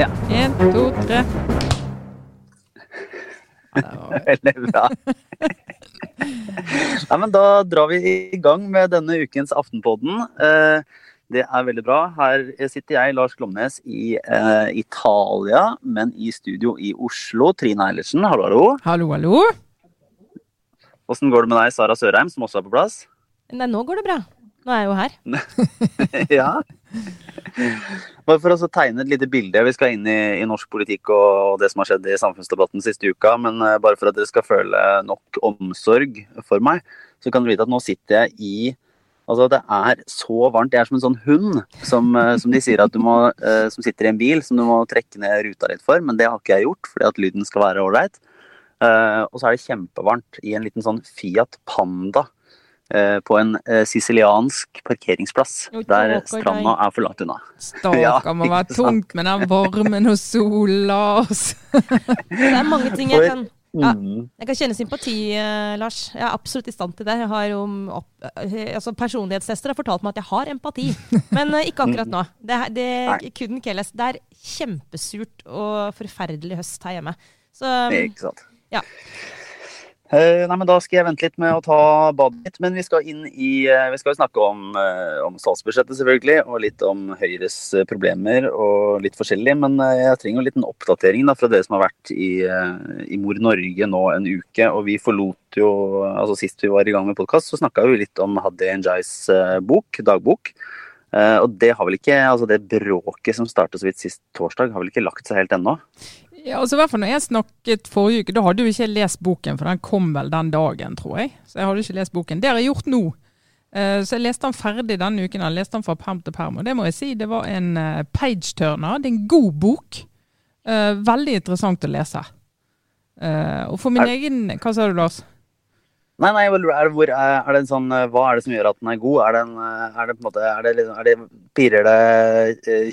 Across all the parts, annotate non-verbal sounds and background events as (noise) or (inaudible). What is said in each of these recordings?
Ja. Én, to, tre. Veldig bra. (laughs) Nei, men Da drar vi i gang med denne ukens Aftenpodden. Eh, Det er veldig bra. Her sitter jeg, Lars Glomnes, i eh, Italia, men i studio i Oslo. Trine Eilertsen, hallo, hallo. Hallo, hallo. Åssen går det med deg, Sara Sørheim, som også er på plass? Nei, nå går det bra. Nå er jeg jo her. (laughs) ja. Bare for å tegne et lite bilde. Vi skal inn i, i norsk politikk og, det som har skjedd i samfunnsdebatten siste uka. Men eh, bare for at dere skal føle nok omsorg for meg, så kan dere vite at nå sitter jeg i Altså, det er så varmt. Jeg er som en sånn hund som, eh, som de sier at du må eh, Som sitter i en bil som du må trekke ned ruta litt for, men det har ikke jeg gjort fordi at lyden skal være ålreit. Og så er det kjempevarmt i en liten sånn Fiat Panda på en eh, siciliansk parkeringsplass der stranda er for langt unna. Stakkar, (laughs) må være tungt med den varmen og sola. og Det er mange ting jeg kan Ja. Mm. Jeg kan kjenne sympati, eh, Lars. Jeg er absolutt i stand til det. Jeg har jo opp, eh, altså Personlighetstester har fortalt meg at jeg har empati, men eh, ikke akkurat nå. (laughs) Det, er- det couldn't care less. Det er kjempesurt og forferdelig høst her hjemme. Så Ikke sant. ja. Eh, nei, men Da skal jeg vente litt med å ta badet mitt, men vi skal inn i eh, Vi skal jo snakke om, eh, om statsbudsjettet, selvfølgelig, og litt om Høyres problemer og litt forskjellig. Men jeg trenger en liten oppdatering da, fra dere som har vært i, i Mor Norge nå en uke. Og vi forlot jo altså Sist vi var i gang med podkast, så snakka vi litt om Hadi Njais bok, dagbok. Uh, og det har vel ikke Altså det bråket som startet så vidt sist torsdag, har vel ikke lagt seg helt ennå? Ja, altså i hvert fall når jeg snakket forrige uke, da hadde jo ikke jeg lest boken, for den kom vel den dagen, tror jeg. Så jeg hadde ikke lest boken. Det har jeg gjort nå. Eh, Så jeg leste den ferdig denne uken. Jeg leste den fra perm til perm. Og det må jeg si, det var en eh, page-turner. Det er en god bok. Eh, Veldig interessant å lese. Og for min Er- egen Hva sa du, Lars? Nei, nei, er det, hvor, er, det en sånn, Hva er det som gjør at den er god? Er det, en, er det på en måte, er det, liksom, er det Pirrer det eh,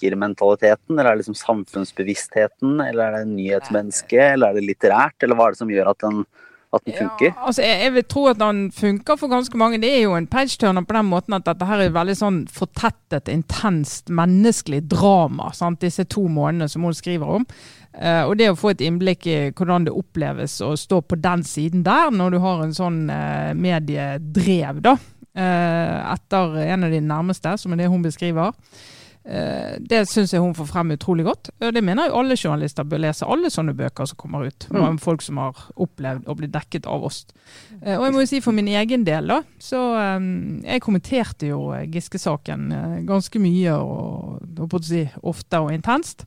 kikkermentaliteten, eller er det liksom samfunnsbevisstheten, eller er det nyhetsmennesket, eller er det litterært, eller hva er det som gjør at den, at den funker? Ja, altså jeg, jeg vil tro at den funker for ganske mange. Det er jo en page-turner på den måten at dette her er veldig sånn fortettet, intenst, menneskelig drama. Sant? Disse to månedene som hun skriver om. Eh, og det å få et innblikk i hvordan det oppleves å stå på den siden der, når du har en sånn uh, mediedrev, da. eh, etter en av de nærmeste, som er det hun beskriver. Eh, Det syns jeg hun får frem utrolig godt. Og Det mener jo alle journalister bør lese. Alle sånne bøker som kommer ut. Mm. Om folk som har opplevd å bli dekket av oss. Eh, Og jeg må jo si for min egen del, da. Så eh, jeg kommenterte jo eh, Giske-saken ganske mye og si, ofte og intenst.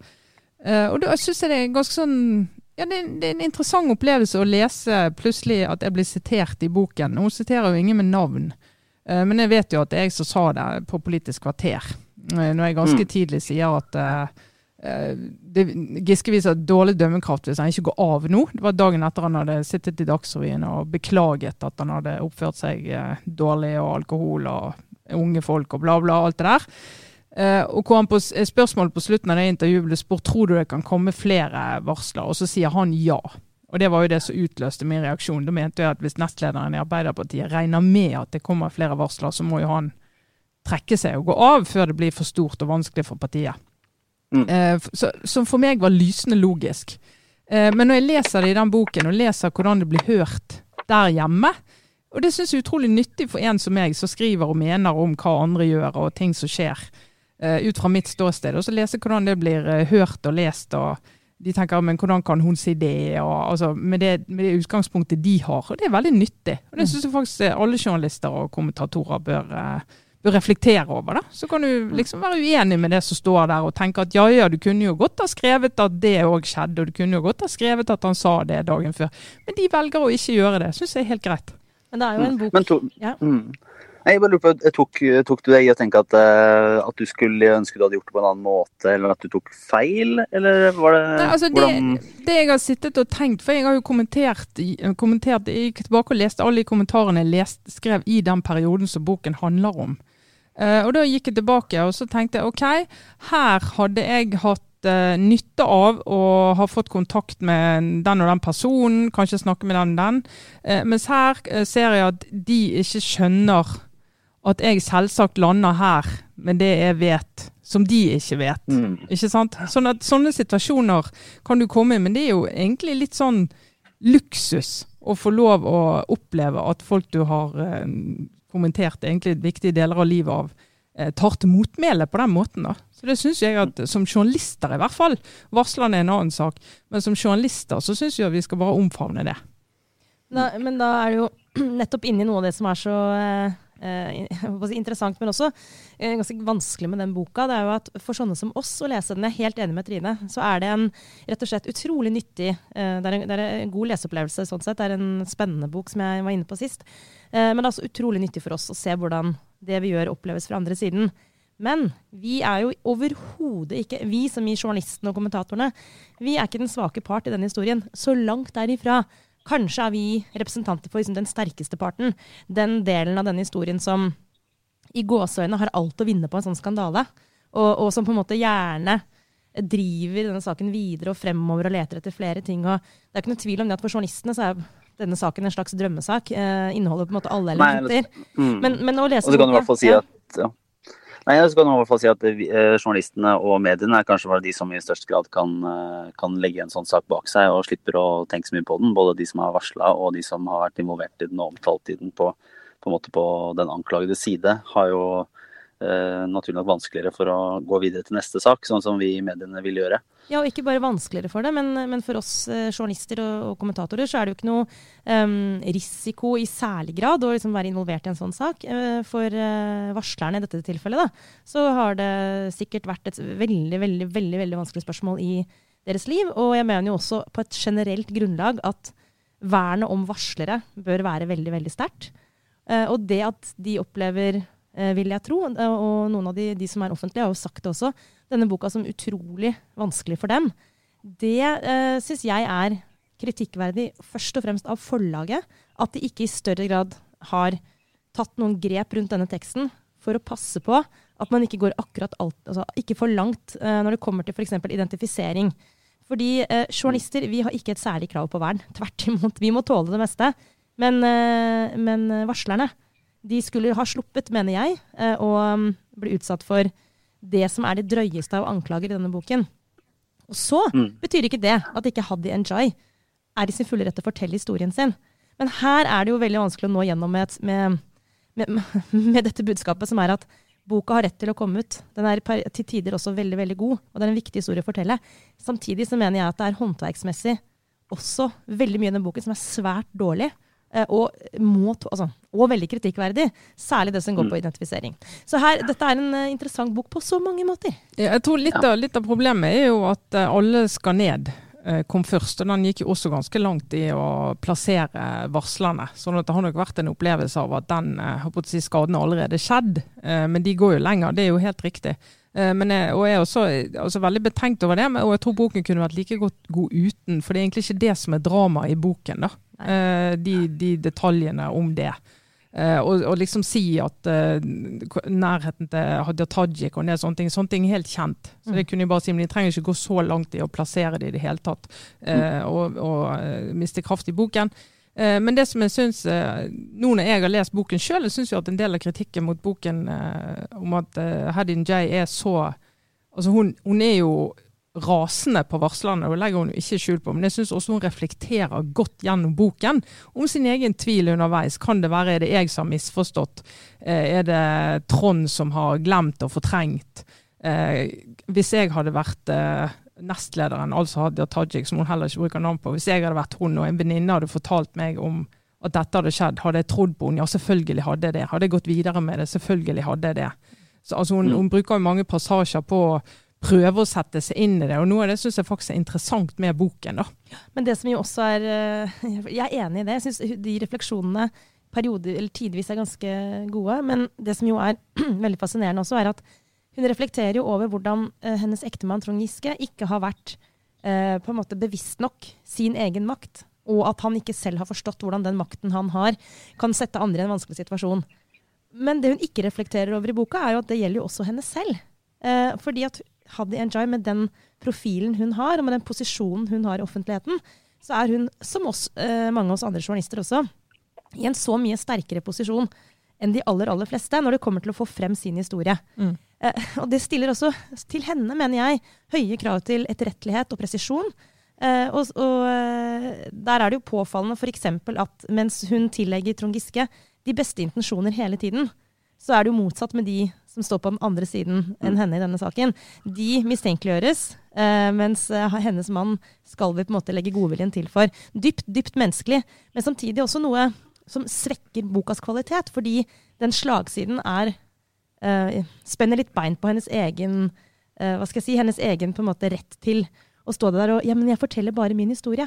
Og da syns jeg det er ganske sånn ja, det, er- en interessant opplevelse å lese plutselig at jeg blir sitert i boken. Hun siterer jo ingen med navn. Men jeg vet jo at det er jeg som sa det på Politisk kvarter. Eh, Når jeg ganske Mm. tidlig sier at eh, eh, det, Giske viser dårlig dømmekraft hvis han ikke går av nå. Det var dagen etter han hadde sittet i Dagsrevyen og beklaget at han hadde oppført seg dårlig, og alkohol og unge folk og bla, bla, alt det der. Og hvor han på Spørsmålet på slutten av det intervjuet ble spurt tror du det kan komme flere varsler, og så sier han ja. Og det var jo det som utløste min reaksjon. Da mente jeg at hvis nestlederen i Arbeiderpartiet regner med at det kommer flere varsler, så må jo han trekke seg og gå av før det blir for stort og vanskelig for partiet. Mm. Eh, så, som for meg var lysende logisk. Eh, men når jeg leser det i den boken, og leser hvordan det blir hørt der hjemme, og det syns jeg er utrolig nyttig for en som meg, som skriver og mener om hva andre gjør og ting som skjer, eh, ut fra mitt ståsted. Og så lese hvordan det blir eh, hørt og lest. og de tenker men hvordan kan hun si det, og, altså, med, det med det utgangspunktet de har. og Det er veldig nyttig. og Det syns jeg faktisk alle journalister og kommentatorer bør, eh, bør reflektere over. da. Så kan du liksom være uenig med det som står der, og tenke at ja ja, du kunne jo godt ha skrevet at det òg skjedde, og du kunne jo godt ha skrevet at han sa det dagen før. Men de velger å ikke gjøre det. Syns jeg er helt greit. Men det er jo en bok Men to, Ja. mm. Jeg bare lurer på, tok, tok du deg i å tenke at, eh, at du skulle ønske du hadde gjort det på en annen måte, eller at du tok feil, eller var det Nei, altså det, hvordan det jeg har sittet og tenkt, for jeg har jo kommentert, kommentert jeg gikk tilbake og leste alle de kommentarene jeg leste, skrev i den perioden som boken handler om. Eh, og da gikk jeg tilbake og så tenkte jeg ok, her hadde jeg hatt eh, nytte av å ha fått kontakt med den og den personen, kanskje snakke med den og den. Eh, mens her ser jeg at de ikke skjønner at jeg selvsagt lander her med det jeg vet, som de ikke vet. Mm. Ikke sant? Sånn at Sånne situasjoner kan du komme i, men det er jo egentlig litt sånn luksus å få lov å oppleve at folk du har kommentert egentlig viktige deler av livet av, eh, tar til motmæle på den måten. da. Så det syns jeg at som journalister i hvert fall, varslerne er en annen sak, men som journalister så syns jeg at vi skal bare omfavne det. Da, men da er du jo (clears throat) nettopp inne i noe av det som er så eh, (laughs) interessant, men også eh, ganske vanskelig med den boka. Det er jo at For sånne som oss å lese den, jeg er helt enig med Trine, så er det en rett og slett utrolig nyttig eh, det, er en, det, er en, god leseopplevelse sånn sett. Det er en spennende bok som jeg var inne på sist. Eh, men det er også utrolig nyttig for oss å se hvordan det vi gjør, oppleves fra andre siden. Men vi er jo overhodet ikke, vi som i journalistene og kommentatorene, vi er ikke den svake part i denne historien. Så langt derifra. Kanskje er vi representanter for liksom, den sterkeste parten. Den delen av denne historien som i gåseøynene har alt å vinne på en sånn skandale. Og, og, som på en måte gjerne driver denne saken videre og fremover og leter etter flere ting. Og det er ikke noe tvil om det at for journalistene så er denne saken en slags drømmesak. Eh, inneholder på en måte alle elementer. Mm. Men, men å lese Og så kan du i hvert fall si at ja. Nei, så kan du i hvert fall si at eh, Journalistene og mediene er kanskje bare de som i størst grad kan, eh, kan legge en sånn sak bak seg og slipper å tenke så mye på den. Både de som har varsla og de som har vært involvert i den og omtalt i den på, på, på den anklagede side, har jo eh, naturlig nok vanskeligere for å gå videre til neste sak, sånn som vi i mediene vil gjøre. Ja, og ikke bare vanskeligere for det, men, men for oss eh, journalister og, og, kommentatorer så er det jo ikke noe um, risiko i særlig grad å liksom være involvert i en sånn sak. Uh, for uh, varslerne i dette tilfellet, da, så har det sikkert vært et veldig, veldig, veldig, veldig vanskelig spørsmål i deres liv. Og jeg mener jo også på et generelt grunnlag at vernet om varslere bør være veldig, veldig sterkt. Uh, og det at de opplever vil jeg tro. Og noen av de, de, som er offentlige, har jo sagt det også denne boka som utrolig vanskelig for dem. Det eh, syns jeg er kritikkverdig først og fremst av forlaget. At de ikke i større grad har tatt noen grep rundt denne teksten for å passe på at man ikke går akkurat alt, altså ikke for langt eh, når det kommer til f.eks. identifisering. Fordi eh, journalister vi har ikke et særlig krav på vern. Tvert imot. Vi må tåle det meste. Men, eh, men varslerne de skulle ha sluppet, mener jeg, eh, å um, bli utsatt for det som er det drøyeste av anklager i denne boken. Og så mm. betyr ikke det at ikke Haddy Njay er i sin fulle rett til å fortelle historien sin. Men her er det jo veldig vanskelig å nå gjennom med, med, med, (laughs) med, dette budskapet, som er at boka har rett til å komme ut. Den er til tider også veldig veldig god, og det er en viktig historie å fortelle. Samtidig så mener jeg at det er håndverksmessig også veldig mye i den boken som er svært dårlig. Eh, og, må, altså, og, veldig kritikkverdig. Særlig det som går mm. på identifisering. Så her, dette er en uh, interessant bok på så mange måter. Ja, jeg tror litt, ja. av, litt, av, problemet er jo at uh, alle skal ned kom først. Og den gikk jo også ganske langt i å plassere varslerne. sånn at det har nok vært en opplevelse av at den si, skaden har allerede skjedd. men de går jo lenger, det er jo helt riktig. Men jeg, og jeg er også også, veldig betenkt over det, og jeg tror boken kunne vært like godt god uten. For det er egentlig ikke det som er drama i boken. da. Uh, de, de, detaljene om det. Uh, og, og, liksom si at uh, nærheten til Hadia Tajik og det, sånne ting, sånne ting er helt kjent. Så det mm. kunne jeg bare si, Men de trenger ikke gå så langt i å plassere det i det hele tatt, mm. og, og miste kraft i boken. Men det som jeg synes, nå når jeg har lest boken sjøl, syns jeg at en del av kritikken mot boken om at Hedin Jay er så Altså hun, hun er jo rasende på varslerne, og legger hun ikke skjul på. Men jeg syns også hun reflekterer godt gjennom boken om sin egen tvil underveis. Kan det være er det jeg som har misforstått? Eh, er det Trond som har glemt og fortrengt? Eh, hvis jeg hadde vært eh, nestlederen, altså Hadia Tajik, som hun heller ikke bruker navn på, hvis jeg hadde vært hun og en venninne hadde fortalt meg om at dette hadde skjedd, hadde jeg trodd på henne? Ja, selvfølgelig hadde jeg det. Hadde jeg gått videre med det? Selvfølgelig hadde jeg det. Så, altså, hun, mm. hun bruker jo mange passasjer på prøve å sette seg inn i det. Og noe av det syns jeg faktisk er interessant med boken. da. Men det som jo også er eh, (laughs) Jeg er enig i det. Jeg syns de refleksjonene perioder, eller tidvis er ganske gode. Men det som jo er (clears throat) veldig fascinerende også, er at hun reflekterer jo over hvordan uh, hennes ektemann Trond Giske ikke har vært uh, på en måte bevisst nok sin egen makt. Og at han ikke selv har forstått hvordan den makten han har, kan sette andre i en vanskelig situasjon. Men det hun ikke reflekterer over i boka, er jo at det gjelder jo også henne selv. Eh, fordi at Hadi Enjoy, med den profilen hun har, og med den posisjonen hun har i offentligheten, så er hun, som oss, eh, mange av oss andre journalister også, i en så mye sterkere posisjon enn de aller, aller fleste når det kommer til å få frem sin historie. Mm. Eh, og det stiller også til henne, mener jeg, høye krav til etterrettelighet og presisjon. Eh, og, og der er det jo påfallende f.eks. at mens hun tillegger Trond Giske de beste intensjoner hele tiden, så er det jo motsatt med de som står på den andre siden enn henne i denne saken. De mistenkeliggjøres, eh, mens eh, hennes mann skal vi på en måte legge godviljen til for. Dypt, dypt menneskelig, men samtidig også noe som svekker bokas kvalitet, fordi den slagsiden er eh, Spenner litt bein på hennes egen hva skal jeg si, hennes egen på en måte rett til å stå der og Ja, men jeg forteller bare min historie.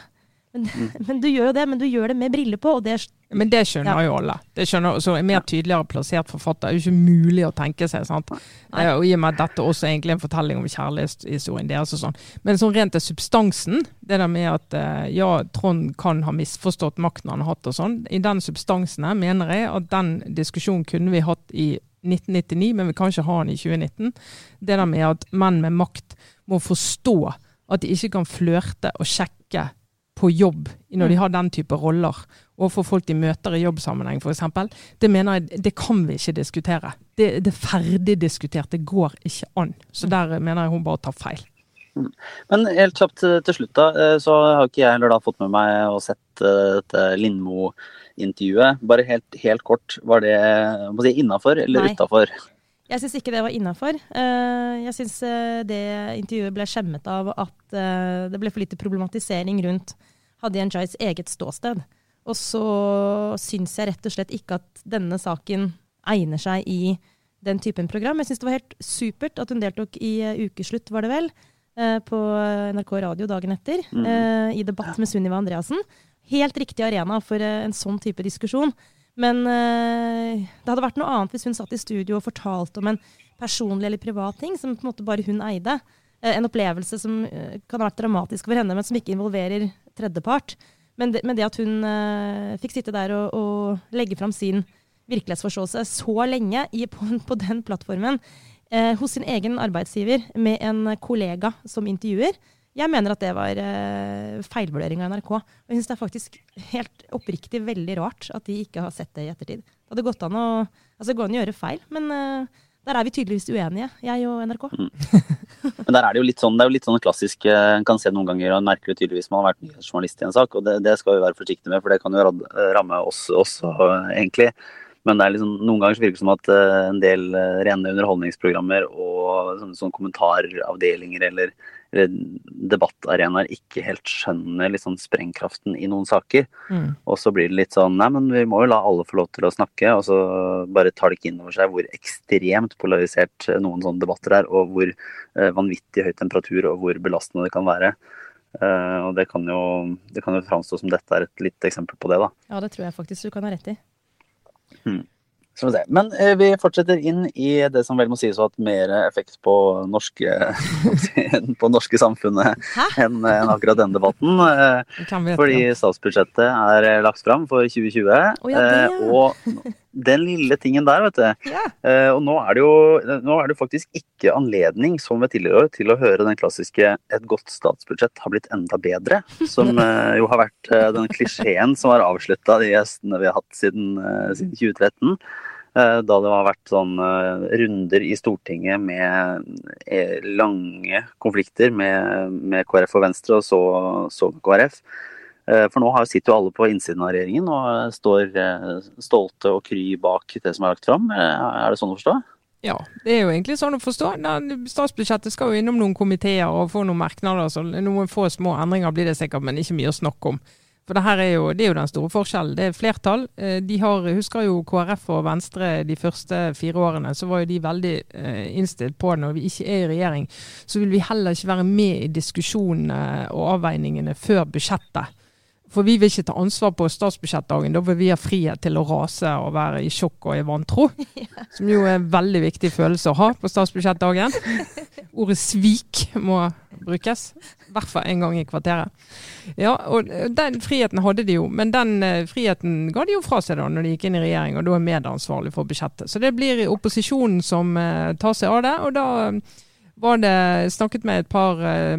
Men, (laughs) men, du gjør jo det, men du gjør det med briller på, og det Men det skjønner ja. jo alle. Det skjønner, så En mer tydeligere plassert forfatter er jo ikke mulig å tenke seg. sant? Nei. Og I og med at dette også er egentlig en fortelling om kjærlighetshistorien deres og sånn. Men sånn rent til substansen, det der med at eh, ja, Trond kan ha misforstått makten han har hatt og sånn, i den substansen mener jeg at den diskusjonen kunne vi hatt i 1999, men vi kan ikke ha den i 2019. Det der med at menn med makt må forstå at de ikke kan flørte og sjekke på jobb når de mm. har den type roller, og for folk de møter i jobbsammenheng f.eks., det mener jeg det kan vi ikke diskutere. Det, det er ferdig diskutert, det går ikke an. Så mm. der mener jeg hun bare tar feil. Mm. Men helt kjapt til slutt, da, eh, så har ikke jeg heller da fått med meg og sett eh, dette Lindmo-intervjuet. Bare helt, helt, kort, var det si, innafor eller utafor? Jeg syns ikke det var innafor. Eh, jeg syns det intervjuet ble skjemmet av at det ble for lite problematisering rundt Hadia Njais eget ståsted. Og så syns jeg rett og slett ikke at denne saken egner seg i den typen program. Jeg syns det var helt supert at hun deltok i uh, Ukeslutt, var det vel, uh, på NRK Radio dagen etter, mm. uh, i debatt med Sunniva Andreassen. Helt riktig arena for en sånn type diskusjon. Men det hadde vært noe annet hvis hun satt i studio og fortalte om en personlig eller privat ting som på en måte bare hun eide. En opplevelse som kan ha vært dramatisk for henne, men som ikke involverer tredjepart. Men det, men det at hun uh, fikk sitte der og, og legge fram sin virkelighetsforståelse så lenge i, på, (laughs) på, den plattformen uh, hos sin egen arbeidsgiver med en kollega som intervjuer, jeg mener at det var uh, feilvurdering av NRK. Og jeg syns det er faktisk helt oppriktig veldig rart at de ikke har sett det i ettertid. Det hadde gått an å, altså, gå an å gjøre feil, men uh, der er vi tydeligvis uenige, jeg og NRK. Mm. (laughs) Men der er det jo litt sånn, det er jo litt sånn klassisk eh, En kan se noen ganger og merker det tydeligvis man har vært nyhetsjournalist i en sak. og det, det, skal vi være forsiktige med, for det kan jo ramme oss også, egentlig. Men det liksom, noen ganger virker det som at eh, en del eh, rene underholdningsprogrammer og sånne, sånne kommentaravdelinger eller debattarenaer ikke helt skjønner liksom sprengkraften i noen saker. Mm. Og så blir det litt sånn Nei, men vi må jo la alle få lov til å snakke. Og så bare tar det ikke inn over seg hvor ekstremt polarisert noen sånne debatter er, og hvor eh, vanvittig høy temperatur og hvor belastende det kan være. Eh, og det kan, jo, det kan jo framstå som dette er et lite eksempel på det, da. Ja, det tror jeg faktisk du kan ha rett i. Mm. Men eh, vi fortsetter inn i det som vel må sies å ha hatt mer effekt på norske, (laughs) på norske samfunnet enn en akkurat denne debatten. Eh, fordi statsbudsjettet er eh, lagt fram for 2020. Oh, ja, og den lille tingen der, vet du. Ja. Og nå er, det jo, nå er det faktisk ikke anledning, som ved tidligere år, til å høre den klassiske 'et godt statsbudsjett har blitt enda bedre', som (laughs) jo har vært den klisjeen som har avslutta de gjestene vi har hatt siden, siden 2013. Eh, da det har vært sånn eh, runder i Stortinget med eh, lange konflikter med, med KrF og Venstre, og så, så KrF. For nå sitter jo alle på innsiden av regjeringen og står stolte og kry bak det som er lagt fram. Er det sånn å forstå? Ja, det er jo egentlig sånn å forstå. Statsbudsjettet skal jo innom noen komiteer og få noen merknader. så Noen få små endringer blir det sikkert, men ikke mye å snakke om. For det, er jo, det er jo den store forskjellen. Det er flertall. Eh, de har, husker jo KrF og Venstre de første fire årene, så var jo de veldig eh, innstilt på når vi ikke er i regjering, så vil vi heller ikke være med i diskusjonene og avveiningene før budsjettet. For vi vil ikke ta ansvar på statsbudsjettdagen. Da vil vi ha frihet til å rase og være i sjokk og i vantro. (laughs) Som jo er en veldig viktig følelse å ha på statsbudsjettdagen. (laughs) Ordet svik må brukes. I hvert fall en gang i kvarteret. Ja, og Den friheten hadde de jo, men den uh, friheten ga de jo fra seg da når de gikk inn i regjering, og da er medansvarlig for budsjettet. Så det blir opposisjonen som uh, tar seg av det. og da var det snakket med et par eh,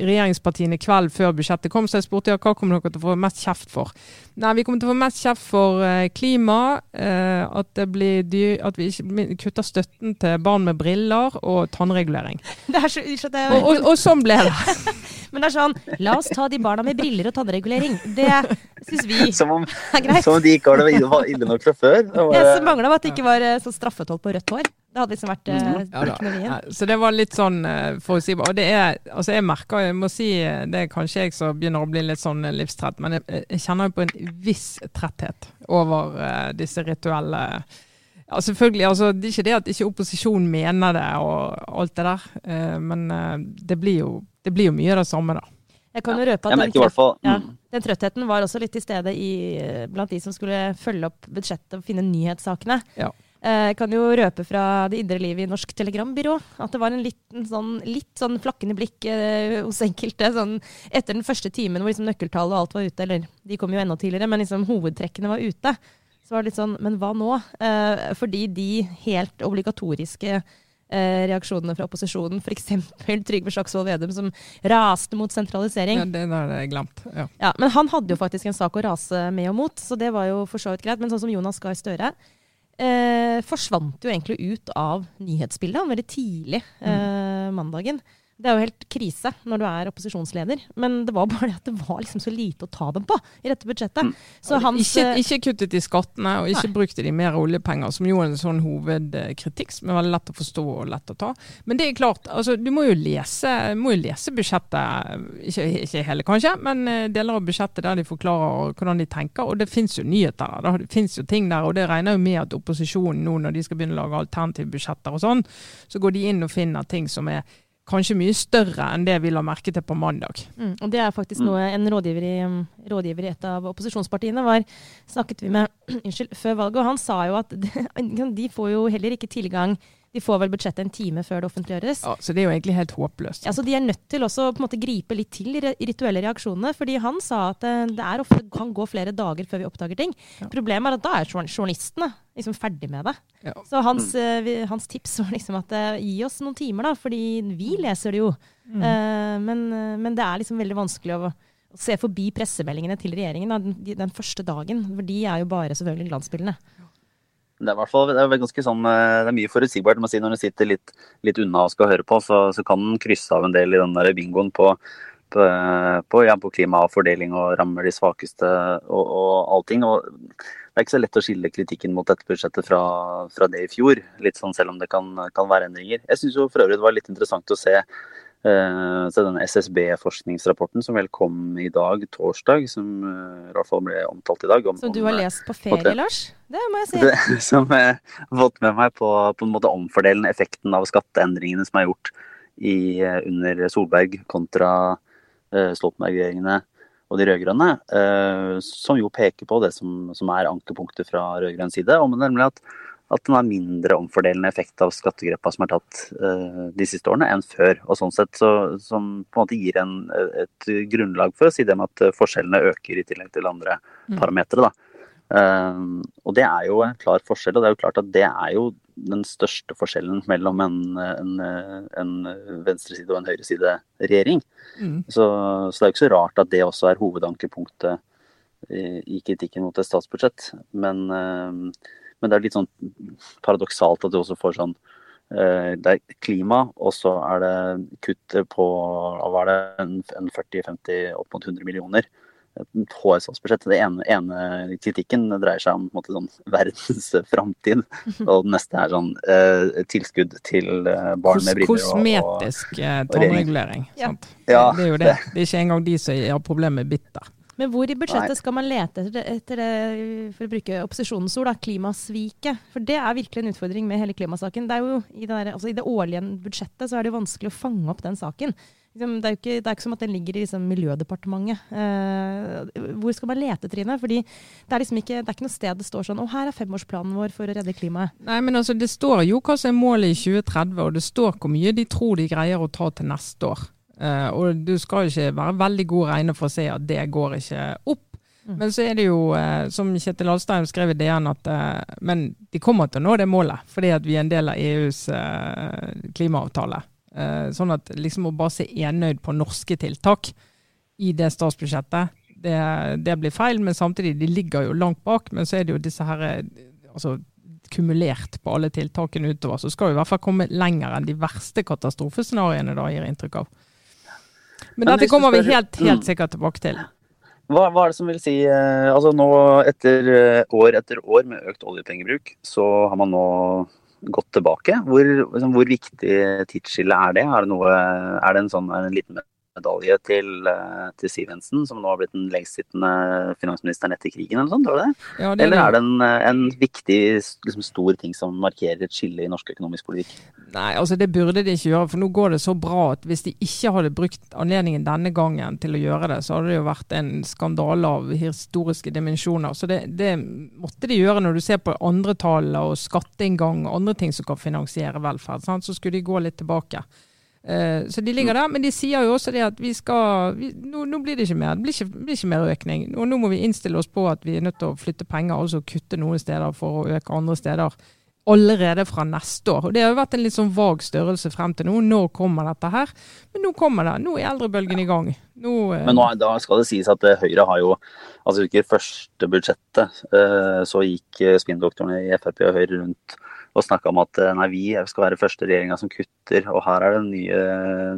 regjeringspartiene kveld før budsjettet kom, så jeg spurte ja, hva kommer dere til å få mest kjeft for. Nei, Vi kommer til å få mest kjeft for eh, klima, eh, at, det blir dyr, at vi ikke kutter støtten til barn med briller og tannregulering. (laughs) Det er så, det er, Og, og, og sånn ble det. (laughs) Men det er sånn, la oss ta de barna med briller og tannregulering. Det syns vi Som om, er greit. som om de ikke har det ille nok fra før. (laughs) Det var, ja, som mangla, var at det ikke var eh, sånn straffetoll på rødt hår. Det hadde liksom vært eh. Ja, da. teknologien. Nei, Så det var litt sånn eh, forutsigbart. Og det er, altså jeg merker, jeg må si, eh, det er kanskje jeg som begynner å bli litt sånn eh, livstrett, men jeg, jeg kjenner jo på en viss tretthet over eh, disse rituelle ja, selvfølgelig, altså Det er ikke det at ikke opposisjonen mener det og alt det der, eh, men eh, det blir, jo, det blir jo mye av det samme, da. Jeg kan jo røpe at den, hvert ja, mm. den trøttheten var også litt til stede i, eh, blant de som skulle følge opp budsjettet og finne nyhetssakene. Ja. Eh, Jeg kan jo røpe fra det indre livet i Norsk Telegrambyrå at det var en liten sånn, litt sånn flakkende blikk eh, hos enkelte sånn, etter den første timen hvor liksom nøkkeltallet og alt var ute. Eller de kom jo enda tidligere, men liksom hovedtrekkene var ute. Så var det litt sånn Men hva nå? Eh, fordi de helt obligatoriske eh, reaksjonene fra opposisjonen, f.eks. Trygve Slagsvold Vedum som raste mot sentralisering. Ja, det der er glemt. Ja. Ja, Men han hadde jo faktisk en sak å rase med og mot, så det var jo for så vidt greit. Men sånn som Jonas Gahr Støre forsvant jo egentlig ut av nyhetsbildet veldig tidlig eh, mandagen. Det er jo helt krise når du er opposisjonsleder, men det var bare det at det var liksom så lite å ta dem på i dette budsjettet. Så hans Ikke, eh, ikke kuttet i skattene, og ikke Nei. brukte de mer oljepenger, som jo er en sånn hovedkritikk som er veldig lett å forstå og lett å ta. Men det er klart, altså, du må jo lese, må jo lese budsjettet, ikke, ikke hele kanskje, men eh, deler av budsjettet der de forklarer hvordan de tenker. Og det fins jo nyheter der, det fins jo ting der. Og det regner jo med at opposisjonen nå, når de skal begynne å lage alternative budsjetter og sånn, så går de inn og finner ting som er kanskje mye større enn det vi la merke til på mandag. Mm, og det er faktisk noe en rådgiver i, um, rådgiver i et av opposisjonspartiene var, snakket vi med (clears throat) unnskyld, før valget, og han sa jo at (laughs) de får jo heller ikke tilgang De får vel budsjettet en time før det offentliggjøres. Ja, så det er jo egentlig helt håpløst. Ja, så De er nødt til også på en måte gripe litt til i rituelle reaksjonene. fordi han sa at eh, det er ofte kan gå flere dager før vi oppdager ting. Ja. Problemet er at da er journalistene liksom ferdig med det. Ja. Så hans, eh, hans tips var liksom at eh, gi oss noen timer, da, fordi vi leser det jo. Mm. Men, men det er liksom veldig vanskelig å, å se forbi pressemeldingene til regjeringen den, den første dagen. For de er jo bare selvfølgelig glansbildene. Det er, hvert fall, ganske sånn, eh, det er mye forutsigbart. si, Når du sitter litt, litt unna og skal høre på, så, så kan den krysse av en del i den der bingoen på, på, på, ja, på klima og fordeling og rammer de svakeste og, og allting. Og det er ikke så lett å skille kritikken mot dette budsjettet fra, fra det i fjor. litt sånn Selv om det kan, kan være endringer. Jeg syns for øvrig det var litt interessant å se Eh, så den SSB-forskningsrapporten som vel kom i dag, torsdag, som eh, i hvert fall ble omtalt i dag om, Som du har eh, lest på ferie, Lars? Det må jeg si. det, (laughs) som jeg har fått med meg på, på en måte omfordelende effekten av skatteendringene som er gjort i, eh, under Solberg kontra uh, Stoltenberg-regjeringene og de rød-grønne, Uh, som jo peker på det som, som er ankepunktet fra rød-grønn side, om nemlig at, at den har mindre omfordelende effekt av skattegreppa som er tatt uh, de siste årene, enn før. Og sånn sett så, Som på en måte gir en, et grunnlag for å si det med at forskjellene øker i tillegg til andre Mm. parametere. Um, og det er jo en klar forskjell, og det er jo klart at det er jo den største forskjellen mellom en, en, en venstreside og en høyresideregjering. Mm. Så, så det er jo ikke så rart at det også er hovedankepunktet i, i kritikken mot et statsbudsjett. Men, um, men det er litt sånn paradoksalt at du også får sånn uh, det er klima, og så er det kutt på hva er det, en, en 40-50 opp mot 100 millioner et HS-budsjett. Det ene, ene kritikken dreier seg om på en måte, sånn, (laughs) verdens framtid. Og den neste er sånn eh, tilskudd til eh, barn med briller. Og, kosmetisk eh, tannregulering. Ja. Ja, det er jo det. Det er ikke engang de som har problemer med bitter. Men hvor i budsjettet Nei. skal man lete etter det, etter det, for å bruke opposisjonens ord, da, klimasviket? For det er virkelig en utfordring med hele klimasaken. Det er jo i det, der, altså, I det årlige budsjettet så er det jo vanskelig å fange opp den saken. Liksom, Det er jo ikke, det er ikke som at den ligger i liksom, Miljødepartementet. Eh, hvor skal man lete, Trine? Fordi det er liksom ikke, det er ikke noe sted det står sånn Å, her er femårsplanen vår for å redde klimaet. Nei, men altså, Det står jo hva som er målet i 2030, og det står hvor mye de tror de greier å ta til neste år. Eh, og du skal ikke være veldig god regner for å se at det går ikke opp. Mm. Men så er det jo, uh, som Kjetil Alstein skrev i DN, at uh, men de kommer til å nå det målet, fordi at vi er en del av EUs klimaavtale. Sånn at liksom å bare se enøyd på norske tiltak i det statsbudsjettet, det, det, blir feil. Men samtidig, de ligger jo langt bak. Men så er det jo disse her altså, kumulert på alle tiltakene utover. Så skal vi i hvert fall komme lenger enn de verste katastrofescenarioene, da, gir inntrykk av. Men, dette kommer vi helt, helt mm. sikkert tilbake til. Hva, hva, er det som vil si eh, altså nå etter eh, år etter år med økt oljepengebruk, så har man nå gått tilbake. Hvor, liksom, hvor viktig tidsskille er det? Er det, noe, er det en, sånn, en liten medalje til, eh, til Sivensen, som nå har blitt den lengstsittende finansministeren etter krigen, eller sånt, det? Ja, det eller er det en, en viktig, liksom, stor ting som markerer et skille i norsk økonomisk politikk? Nei, altså det burde de ikke gjøre, for nå går det så bra at hvis de ikke hadde brukt anledningen denne gangen til å gjøre det, så hadde det jo vært en skandale av historiske dimensjoner. Så det, det måtte de gjøre når du ser på andre tall og skatteinngang og andre ting som kan finansiere velferd. Sant? Så skulle de gå litt tilbake. Uh, så de ligger der, men de sier jo også det at vi skal vi, nå, nå, blir det ikke mer det blir ikke, blir ikke, mer økning. Og nå må vi innstille oss på at vi er nødt til å flytte penger, altså kutte noen steder for å øke andre steder. Allerede fra neste år. Og Det har jo vært en litt sånn vag størrelse frem til nå. Når kommer dette her? Men nå kommer det. Nå er eldrebølgen i gang. Nå, eh... men nå, da skal det sies at Høyre har jo altså ikke første budsjettet, uh, så gikk spinndoktorene i Frp og Høyre rundt og snakka om at eh, nei, vi skal være første regjeringa som kutter, og her er det nye,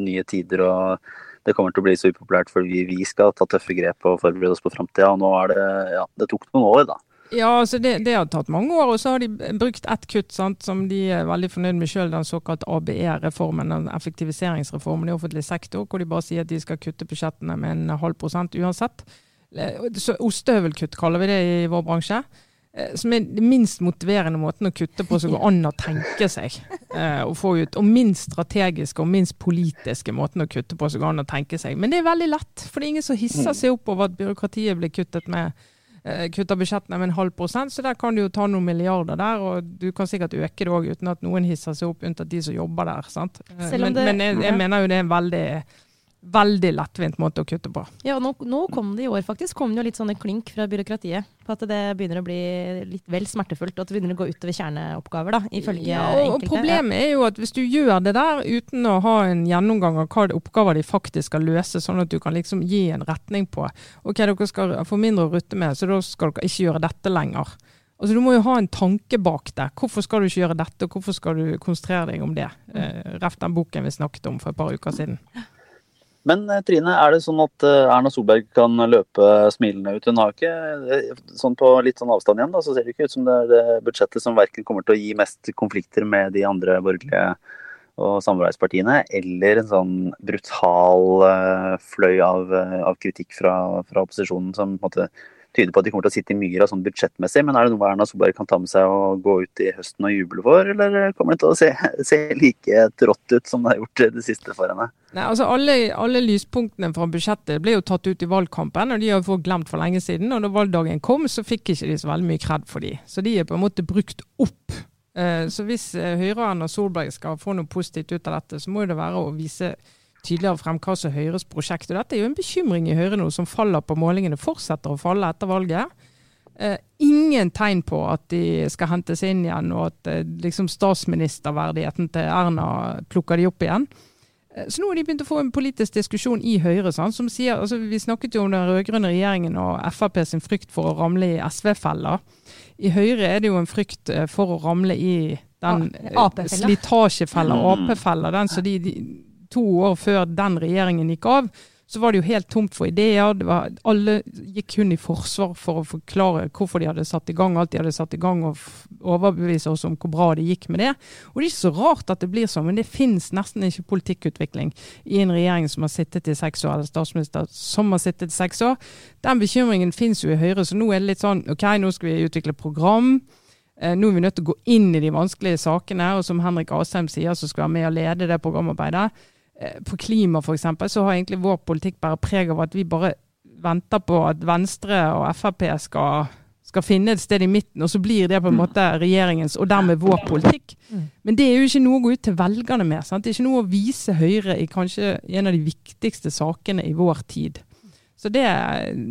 nye, tider. og det kommer til å bli så upopulært fordi vi skal ta tøffe grep og forberede oss på framtida. Og nå er det Ja, det tok noen år, da. Ja, altså det, det, har tatt mange år, og så har de brukt ett kutt sant, som de er veldig fornøyd med sjøl, den såkalt ABE-reformen, den effektiviseringsreformen i offentlig sektor, hvor de bare sier at de skal kutte budsjettene med en halv prosent uansett. Ostehøvelkutt kaller vi det i vår bransje. Eh, som er den minst motiverende måten å kutte på som går an å tenke seg eh, å få ut. Og minst strategiske og minst politiske måten å kutte på som går an å tenke seg. Men det er veldig lett, for det er ingen som hisser seg opp over at byråkratiet blir kuttet med eh, kutter budsjettene med en halv prosent, så der kan du jo ta noen milliarder der, og du kan sikkert øke det òg uten at noen hisser seg opp, unntatt de som jobber der. sant? Men, det, men jeg, jeg, mener jo det er en veldig veldig lettvint måte å kutte på. Ja, nå, nå, kom det i år faktisk kom det jo litt sånne klink fra byråkratiet på at det begynner å bli litt vel smertefullt, og at det begynner å gå utover kjerneoppgaver, da, ifølge ja, og, enkelte. Problemet er jo at hvis du gjør det der uten å ha en gjennomgang av hva oppgaver de faktisk skal løse, sånn at du kan liksom gi en retning på OK, dere skal få mindre å rutte med, så da skal dere ikke gjøre dette lenger. Altså, Du må jo ha en tanke bak det. Hvorfor skal du ikke gjøre dette, og hvorfor skal du konsentrere deg om det? Eh, Ref den boken vi snakket om for et par uker siden. Men eh, Trine, er det sånn at eh, Erna Solberg kan løpe smilende ut? Hun har ikke, eh, sånn på litt sånn avstand igjen, da, så ser det ikke ut som det er det budsjettet som verken kommer til å gi mest konflikter med de andre borgerlige og samarbeidspartiene, eller en sånn brutal fløy av, av kritikk fra, fra, opposisjonen som på en måte tyder på at de kommer til å sitte i myra sånn budsjettmessig. Men er det noe Erna Solberg kan ta med seg og gå ut i høsten og juble for, eller kommer det til å se, (laughs) se like trått ut som det har gjort det siste for henne? Nei, altså alle, alle, lyspunktene fra budsjettet ble jo tatt ut i valgkampen, og de har fått glemt for lenge siden. Og da valgdagen kom, så fikk ikke de så veldig mye kred for de. Så de er på en måte brukt opp. Eh, så hvis eh, Høyre og Erna Solberg skal få noe positivt ut av dette, så må det være å vise tydeligere frem hva som er Høyres prosjekt. Og dette er jo en bekymring i Høyre nå, som faller på målingene, fortsetter å falle etter valget. Eh, ingen tegn på at de skal hentes inn igjen, og at eh, liksom statsministerverdigheten til Erna plukker de opp igjen. Eh, så nå har de begynt å få en politisk diskusjon i Høyre. Sant, som sier, altså Vi snakket jo om den rød-grønne regjeringen og Frp sin frykt for å ramle i SV-fella. I Høyre er det jo en frykt eh, for å ramle i den eh, slitasjefella, Ap-fella. Den så de, de to år før den regjeringen gikk av, så var det jo helt tomt for ideer. Var, alle gikk kun i forsvar for å forklare hvorfor de hadde satt i gang alt de hadde satt i gang, og overbevise oss om hvor bra det gikk med det. Og Det er ikke så rart at det blir sånn, men det finnes nesten ikke politikkutvikling i en regjering som har sittet i seks år, eller statsminister som har sittet i seks år. Den bekymringen finnes jo i Høyre, så nå er det litt sånn OK, nå skal vi utvikle program. Eh, nå er vi nødt til å gå inn i de vanskelige sakene, og som Henrik Asheim sier, så skal være med og lede det programarbeidet. Eh, på klima f.eks., så har egentlig vår politikk bare preg av at vi bare venter på at Venstre og Frp skal, skal finne et sted i midten, og så blir det på en mm. måte regjeringens, og dermed vår politikk. Mm. Men det er jo ikke noe å gå ut til velgerne med. Sant? Det er ikke noe å vise Høyre i kanskje en av de viktigste sakene i vår tid. Så det,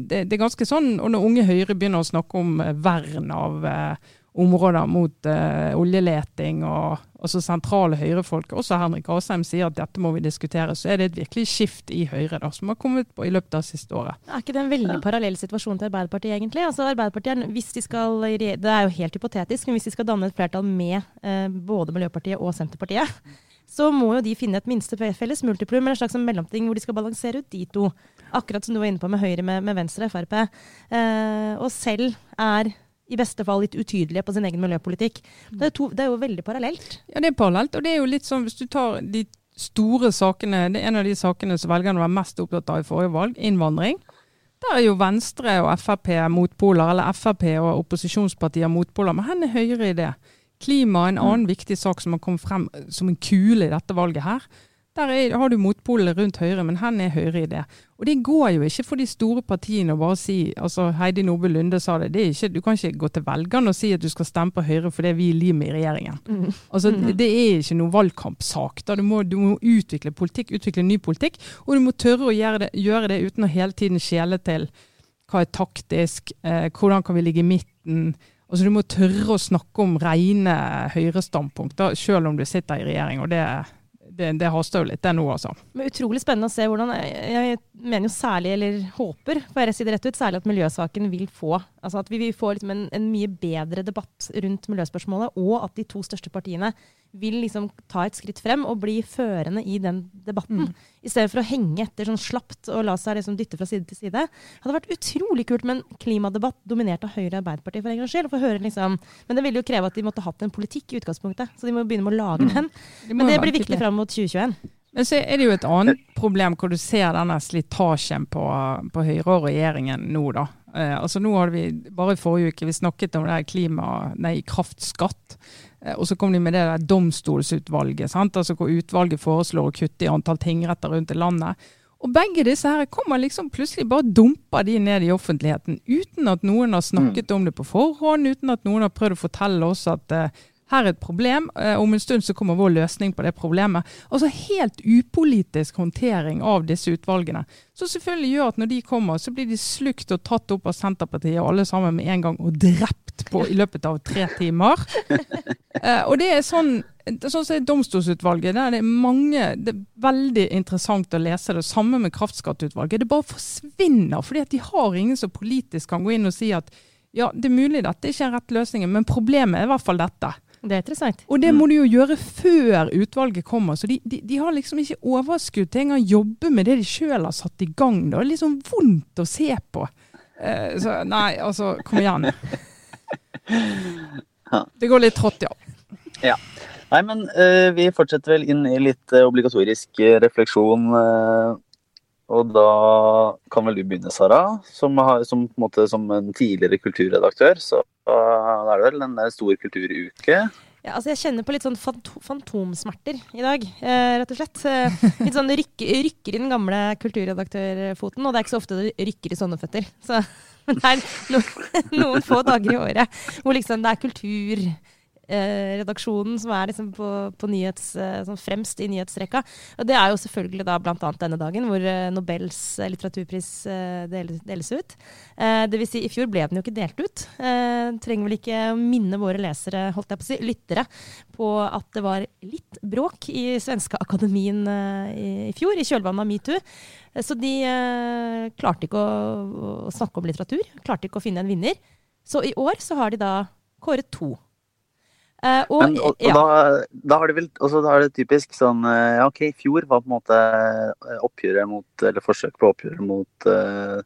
det, det er ganske sånn, og Når unge Høyre begynner å snakke om eh, vern av, eh, områder mot uh, oljeleting og også sentrale høyrefolk, også Henrik Asheim, sier at dette må vi diskutere, så er det et virkelig skift i Høyre da, som har kommet på i løpet av siste året. Er ikke det en veldig ja. parallell situasjon til Arbeiderpartiet, egentlig? Altså Arbeiderpartiet, hvis de skal, Det er jo helt hypotetisk, men hvis de skal danne et flertall med eh, både Miljøpartiet og Senterpartiet, (laughs) så må jo de finne et minste felles multiplum, eller en slags mellomting hvor de skal balansere ut de to. Akkurat som du var inne på med Høyre, med, med Venstre og Frp. Eh, og selv er i beste fall litt utydelige på sin egen miljøpolitikk. Det er, to, det er, jo veldig parallelt. Ja, det er parallelt. Og det er jo litt sånn, hvis du tar de store sakene, det er en av de sakene som velgerne var mest opptatt av i forrige valg, innvandring. Der er jo Venstre og Frp motpoler, eller Frp og opposisjonspartier motpoler. Men hvor er Høyre i det? Klima er en annen mm. viktig sak som har kommet frem som en kule i dette valget her. Der er, har du motpolene rundt Høyre, men hen er Høyre i det? Og det går jo ikke for de store partiene å bare si altså Heidi Nordby Lunde sa det, det ikke, du kan ikke gå til velgerne og si at du skal stemme på Høyre fordi vi er limet i regjeringen. Mm. Altså mm. Det er ikke noen valgkampsak. Du må, du, må, utvikle politikk, utvikle ny politikk, og du må tørre å gjøre det, gjøre det uten å hele tiden skjele til hva er taktisk, eh, hvordan kan vi ligge i midten. Altså Du må tørre å snakke om rene høyrestandpunkter, selv om du sitter i regjering. og det er det, det haster jo litt, det nå, altså. Men Utrolig spennende å se hvordan Jeg mener jo særlig, eller håper, for jeg sier det rett ut, særlig at miljøsaken vil få Altså at vi vil få liksom en, en, mye bedre debatt rundt miljøspørsmålet, og at de to største partiene vil liksom ta et skritt frem og bli førende i den debatten. Mm. I stedet for å henge etter sånn slapt og la seg liksom dytte fra side til side. Det hadde vært utrolig kult med en klimadebatt dominert av Høyre og Arbeiderpartiet for en gangs skyld. Liksom, men det ville jo kreve at de måtte hatt en politikk i utgangspunktet. Så de må begynne med å lage mm. den. Men det blir viktig fram mot 2021. Men så er det jo et annet problem hvor du ser denne slitasjen på, på Høyre og regjeringen nå, da. Eh, altså nå hadde vi, Bare i forrige uke vi snakket om det her klima, nei, kraftskatt. Eh, og så kom de med det der domstolsutvalget, sant? Altså hvor utvalget foreslår å kutte i antall tingretter rundt i landet. Og begge disse her kommer liksom plutselig bare dumper de ned i offentligheten, uten at noen har snakket mm. om det på forhånd, uten at noen har prøvd å fortelle oss at uh, her er et problem, uh, om en stund så kommer vår løsning på det problemet. Altså helt upolitisk håndtering av disse utvalgene. Så selvfølgelig gjør at når de kommer, så blir de slukt og tatt opp av Senterpartiet, alle sammen med en gang, og drept på i løpet av tre timer. Uh, (laughs) og det er sånn sånn som Domstolsutvalget, der det er mange Det er veldig interessant å lese det. Samme med kraftskatteutvalget. Det bare forsvinner, fordi at de har ingen som politisk kan gå inn og si at ja, det er mulig dette ikke er rett løsning, men problemet er i hvert fall dette. Det er interessant. Og det må de jo gjøre før utvalget kommer. Så de, de, de har liksom ikke overskudd til engang å jobbe med det de sjøl har satt i gang. Det er liksom vondt å se på. Eh, så nei, altså, kom igjen. Det går litt trått, ja. Ja. Nei, men uh, vi fortsetter vel inn i litt uh, obligatorisk refleksjon. Uh, og da kan vel du begynne, Sara. Som, har, som, en, måte, som en tidligere kulturredaktør, så er det vel en stor kulturuke. Ja, altså jeg kjenner på litt sånn fantomsmerter i dag, rett og slett. litt sånn rykker, rykker i den gamle kulturredaktørfoten, og det er ikke så ofte det rykker i sånne føtter. Så men (laughs) det er (laughs) noen, få dager i året hvor liksom det er kultur redaksjonen som er liksom på, på nyhets, eh, sånn fremst i nyhetsrekka. Og det er jo selvfølgelig da bl.a. denne dagen hvor eh, Nobels eh, litteraturpris eh, deles, ut. Eh, det vil si, i fjor ble den jo ikke delt ut. trenger vel ikke minne våre lesere, holdt jeg på å si, lyttere, på at det var litt bråk i Svenske Akademien i fjor, i kjølvannet av metoo. Så de klarte ikke å, å snakke om litteratur, klarte ikke å finne en vinner. Så i år så har de da kåret to Uh, og, Men, og, og ja. da, da, har det vel også, da er det typisk sånn eh, Ja, OK, i fjor var på en måte eh, oppgjøret mot Eller forsøk på oppgjøret mot uh,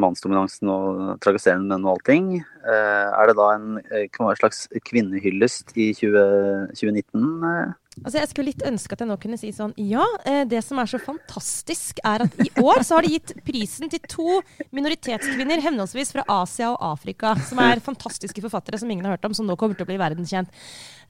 mannsdominansen og trakasserende menn og allting. Uh, er det da en, en slags kvinnehyllest i 20, 2019? Altså jeg skulle litt ønske at jeg nå kunne si sånn Ja, eh, det som er så fantastisk, er at i år så har de gitt prisen til to minoritetskvinner, henholdsvis fra Asia og Afrika, som er fantastiske forfattere som ingen har hørt om, som nå kommer til å bli verdenskjent.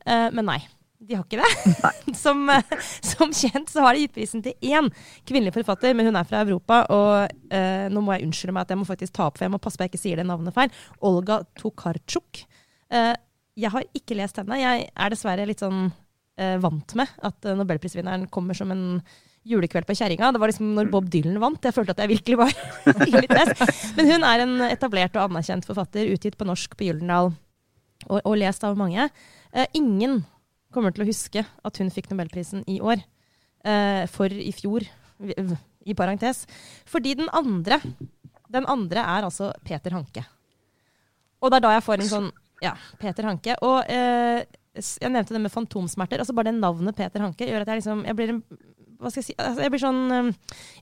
Eh, men nei. De har ikke det. (laughs) Som, eh, som, kjent så har de gitt prisen til én kvinnelig forfatter, men hun er fra Europa. Og eh, nå må jeg unnskylde meg at jeg må faktisk ta opp, for jeg må passe på at jeg ikke sier det navnet feil. Olga Tokarczuk. Eh, jeg har ikke lest henne. Jeg er dessverre litt sånn eh, vant med at eh, nobelprisvinneren kommer som en julekveld på kjerringa. Det var liksom når Bob Dylan vant. Jeg følte at jeg virkelig var (laughs) i mitt litt Men hun er en etablert og anerkjent forfatter, utgitt på norsk på Gyldendal og, og lest av mange. Eh, ingen kommer til å huske at hun fikk nobelprisen i år. Eh, for i fjor, i parentes. Fordi den andre, den andre er altså Peter Hanke. Og det er da jeg får en sånn Ja, Peter Hanke. Og eh, jeg nevnte det med fantomsmerter. altså Bare det navnet Peter Hanke gjør at jeg liksom jeg blir, skal jeg, si, altså jeg blir sånn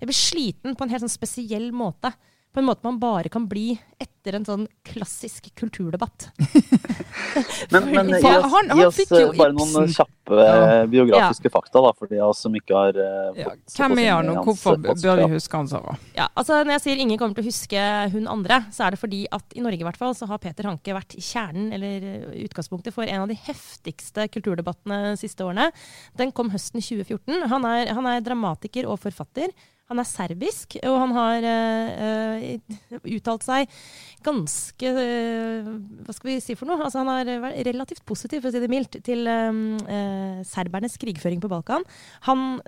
Jeg blir sliten på en helt sånn spesiell måte på en måte man bare kan bli etter en sånn klassisk kulturdebatt. (laughs) men, men gi oss, han, han gi oss eh, bare noen kjappe ja. Eh, biografiske ja. fakta, da, for de av oss som ikke har uh, ja. Hvem er han, og hvorfor bør vi huske han, Sara? Ja, altså Når jeg sier ingen kommer til å huske hun andre, så er det fordi at i Norge i hvert fall, så har Peter Hanke vært kjernen, eller utgangspunktet, for en av de heftigste kulturdebattene de siste årene. Den kom høsten 2014. Han er, han er dramatiker og forfatter. Han er serbisk, og han har uh, uttalt seg ganske uh, Hva skal vi si for noe? Altså, han er relativt positiv, for å si det mildt, til uh, serbernes krigføring på Balkan. Han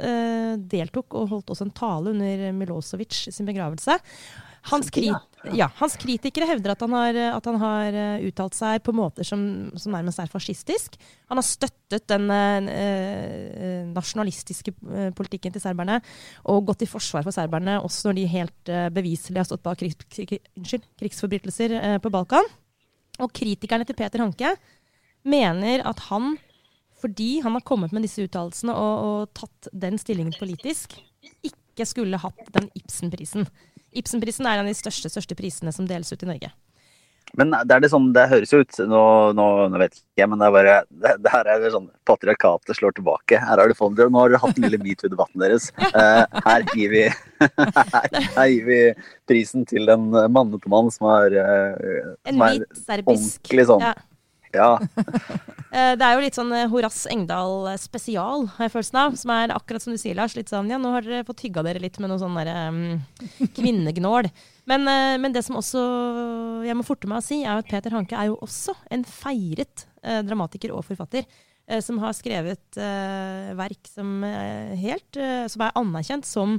deltok og holdt også en tale under Milosevic sin begravelse. Hans, krit ja, hans, kritikere hevder at han har, at han har eh, uttalt seg på måter som, som, nærmest er fascistisk. Han har støttet den eh, nasjonalistiske eh, politikken til serberne og gått i forsvar for serberne også når de helt eh, beviselig har stått bak krigs, krig, unnskyld, krigsforbrytelser eh, på Balkan. Og kritikerne til Peter Hanke mener at han, fordi han har kommet med disse uttalelsene og, og tatt den stillingen politisk, ikke skulle hatt den Ibsen-prisen. Ibsenprisen er en av de største, største prisene som deles ut i Norge. Men det er det sånn, det høres jo ut Nå, nå, nå vet jeg ikke, men det er bare det, det her er sånn Patriarkatet slår tilbake. Her har du fått, nå har dere hatt den lille metoo-debatten deres. Uh, (laughs) her, gir vi, (laughs) her, her, gir vi prisen til en mannete mann som er, uh, som er ordentlig sånn ja. Ja. (laughs) Eh, det er jo litt sånn eh, Horass Engdahl eh, spesial, har jeg følelsen av. Som er akkurat som du sier, Lars. Litt sånn ja, nå har dere fått hygga dere litt med noe sånn derre um, (laughs) kvinnegnål. Men, uh, men, det som også jeg må forte meg å si, er at Peter Hanke er jo også en feiret uh, dramatiker og forfatter. Uh, som har skrevet verk som, helt, som er anerkjent som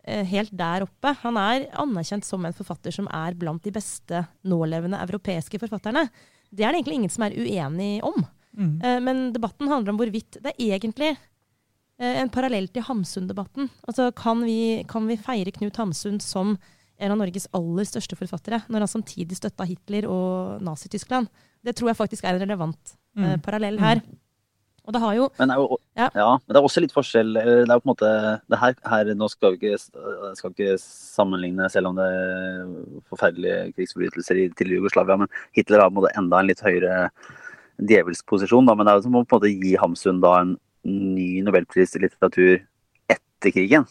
helt der oppe. Han er anerkjent som en forfatter som er blant de beste nålevende europeiske forfatterne. Det er det egentlig ingen som er uenig om. Mm. Uh, men debatten handler om hvorvidt det er egentlig uh, en parallell til Hamsun-debatten. Altså, kan vi, kan vi, feire Knut Hamsun som en av Norges aller største forfattere, når han samtidig støtta Hitler og Nazi-Tyskland? Det tror jeg faktisk er en relevant uh, parallell her. Mm. Og det har jo men, jo, ja. ja. men det er også litt forskjell. Det er jo på en måte det her, her Nå skal vi ikke, skal ikke sammenligne, selv om det er forferdelige krigsforbrytelser til Jugoslavia, men Hitler har på en måte enda en litt høyere djevelsk posisjon. Da, men det er jo som å på en måte gi Hamsun da en ny nobelpris i litteratur etter krigen.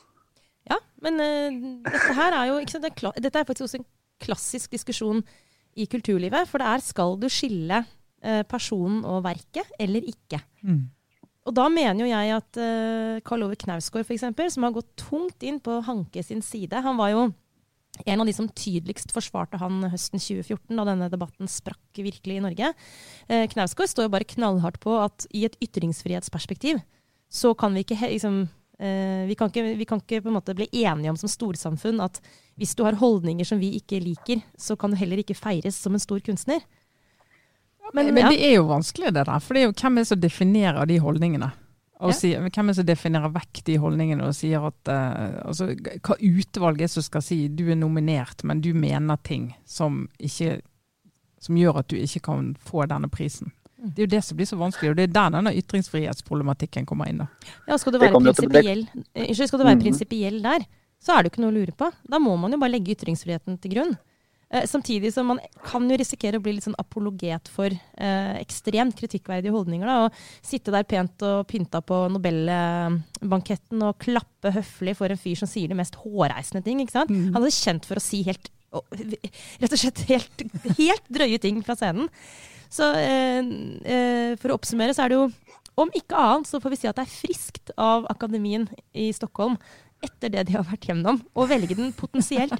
Ja, men uh, dette her er jo sant, det er Dette er faktisk også en klassisk diskusjon i kulturlivet. For det er skal du skille personen og verket eller ikke? Mm. Og da mener jo jeg at uh, Karl Ove Knausgård, f.eks., som har gått tungt inn på Hanke sin side Han var jo en av de som tydeligst forsvarte han høsten 2014, da denne debatten sprakk virkelig i Norge. Eh, Knausgård står jo bare knallhardt på at i et ytringsfrihetsperspektiv så kan vi ikke liksom, eh, vi, kan ikke, vi kan ikke på en måte bli enige om som storsamfunn at hvis du har holdninger som vi ikke liker, så kan du heller ikke feires som en stor kunstner. Men, men det er jo vanskelig, det der. For det er jo hvem er det som definerer de holdningene? Og ja. sier, hvem er det som definerer vekk de holdningene og sier at uh, altså, Hva utvalg er som skal si du er nominert, men du mener ting som, ikke, som gjør at du ikke kan få denne prisen. Mm. Det er jo det som blir så vanskelig, og det er der denne ytringsfrihetsproblematikken kommer inn. da. Ja, Skal du være prinsipiell mm. der, så er det jo ikke noe å lure på. Da må man jo bare legge ytringsfriheten til grunn. Eh, samtidig som man kan jo risikere å bli litt sånn apologet for eh, ekstremt kritikkverdige holdninger. Da, og sitte der pent og pynta på Nobelbanketten og klappe høflig for en fyr som sier de mest hårreisende ting. ikke sant? Mm. Han er kjent for å si helt rett og slett helt, helt drøye ting fra scenen. Så eh, eh, for å oppsummere så er det jo om ikke annet så får vi si at det er friskt av akademien i Stockholm etter det de har vært gjennom, å velge den potensielt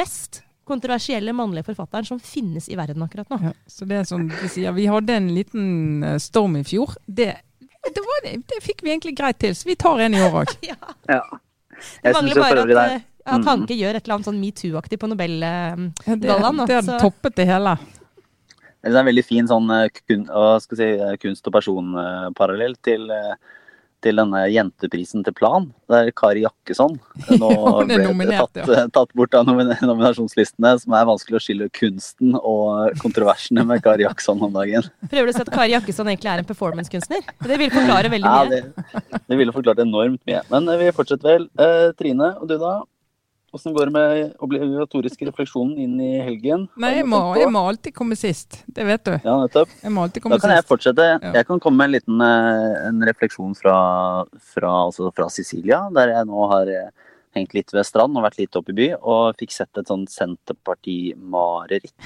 mest kontroversielle mannlige forfatteren som finnes i verden akkurat nå. Ja, så det er som du sier, Vi hadde en liten eh, storm i fjor. Det, det, var, det fikk vi egentlig greit til, så vi tar en i år òg. (laughs) ja. ja. Det mangler bare at, eh, at Hanke mm. gjør et eller annet sånn metoo-aktig på Nobelgallaen. det, det hadde toppet det hele. det er en veldig fin sånn kun, si, kunst- og personparallell til til denne jenteprisen til Plan, der Kari Jakkesson nå (laughs) ble nominert, tatt, ja. tatt, bort av nominasjonslistene, som er vanskelig å skille kunsten og kontroversene med Kari Jakkesson om dagen. Prøver du å si at Kari Jakkesson egentlig er en performancekunstner? Det vil forklare veldig mye. Ja, det, det ville forklart enormt mye. Men vi fortsetter vel. Eh, Trine og du da? Åssen går det med obligatoriske refleksjonen inn i helgen? Nei, jeg må, jeg må, alltid komme sist. Det vet du. Ja, nettopp. Jeg må alltid komme da kan sist. jeg fortsette. Ja. Jeg kan komme med en liten eh, en refleksjon fra, fra, altså fra, Sicilia, der jeg nå har eh, hengt litt ved strand og vært litt oppe i by, og fikk sett et sånn Senterparti-mareritt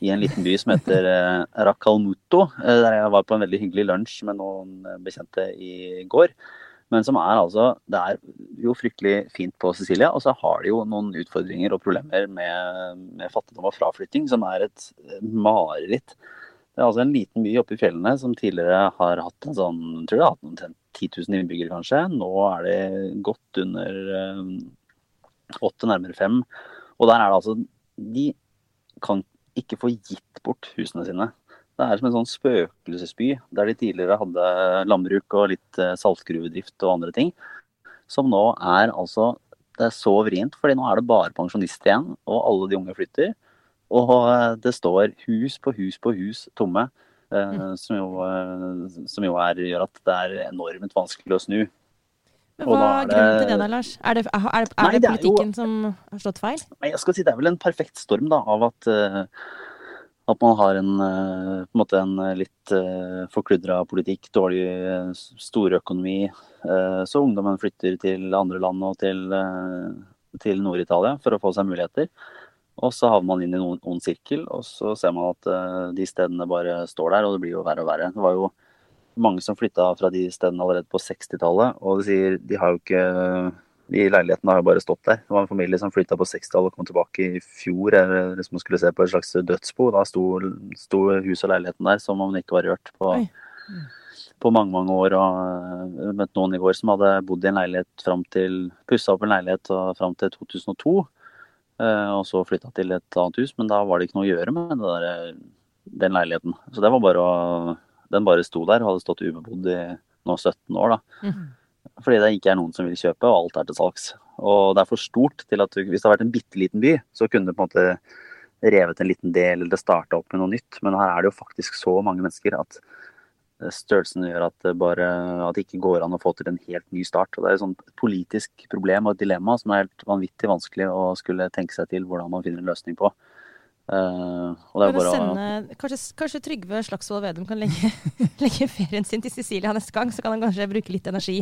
i en liten by som heter eh, Racalmuto, der jeg var på en veldig hyggelig lunsj med noen bekjente i går. Men som er altså Det er jo fryktelig fint på Sicilia, og så har de jo noen utfordringer og problemer med, med fattigdom og fraflytting, som er et mareritt. Det er altså en liten by oppe i fjellene som tidligere har hatt en sånn, tror jeg har hatt noen 10 000 innbyggere kanskje. Nå er det godt under eh, åtte, nærmere fem. Og der er det altså De kan ikke få gitt bort husene sine. Det er som en sånn spøkelsesby, der de tidligere hadde landbruk og litt eh, saltgruvedrift og andre ting. Som nå er altså Det er så vrient, fordi nå er det bare pensjonister igjen, og alle de unge flytter. Og eh, det står hus på hus på hus tomme. Eh, mm. Som, jo, som jo er, gjør at det er enormt vanskelig å snu. Men Hva er grunnen til det, da, Lars? Er det, er, er, er det politikken jo, som har slått feil? Jeg skal si Det er vel en perfekt storm da, av at uh, at man har en, eh, en, en eh, litt uh, forkludra politikk, dårlig storøkonomi. Så ungdommen flytter til andre land og til, til Nord-Italia for å få seg muligheter. Og så havner man inn i en ond sirkel, og så ser man at de stedene bare står der, og det blir jo verre og verre. Det var jo mange som flytta fra de stedene allerede på 60-tallet, og de sier de har jo ikke de leilighetene har jo bare stått der. Det var en familie som flytta på 60-tallet og kom tilbake i fjor eller man skulle se på et slags dødsbo. Da sto, sto huset og leiligheten der som om det ikke var rørt på, på mange mange år. Og jeg møtte noen i går som hadde bodd i en leilighet fram til Pussa opp en leilighet fram til 2002. Eh, og så flytta til et annet hus, men da var det ikke noe å gjøre med der, den leiligheten. Så det var bare å Den bare sto der og hadde stått ubebodd i nå 17 år, da. Mm. Fordi det ikke er noen som vil kjøpe, og alt er til salgs. Og det er for stort til at hvis det hadde vært en bitte liten by, så kunne det på en måte revet en liten del eller starta opp med noe nytt. Men her er det jo faktisk så mange mennesker at størrelsen gjør at det, bare, at det ikke går an å få til en helt ny start. Og det er et politisk problem og et dilemma som er helt vanvittig vanskelig å skulle tenke seg til hvordan man finner en løsning på. Uh, sende, kanskje, kanskje, Trygve Slagsvold Vedum kan legge, (laughs) legge, ferien sin til Sicilia neste gang, så kan han kanskje bruke litt energi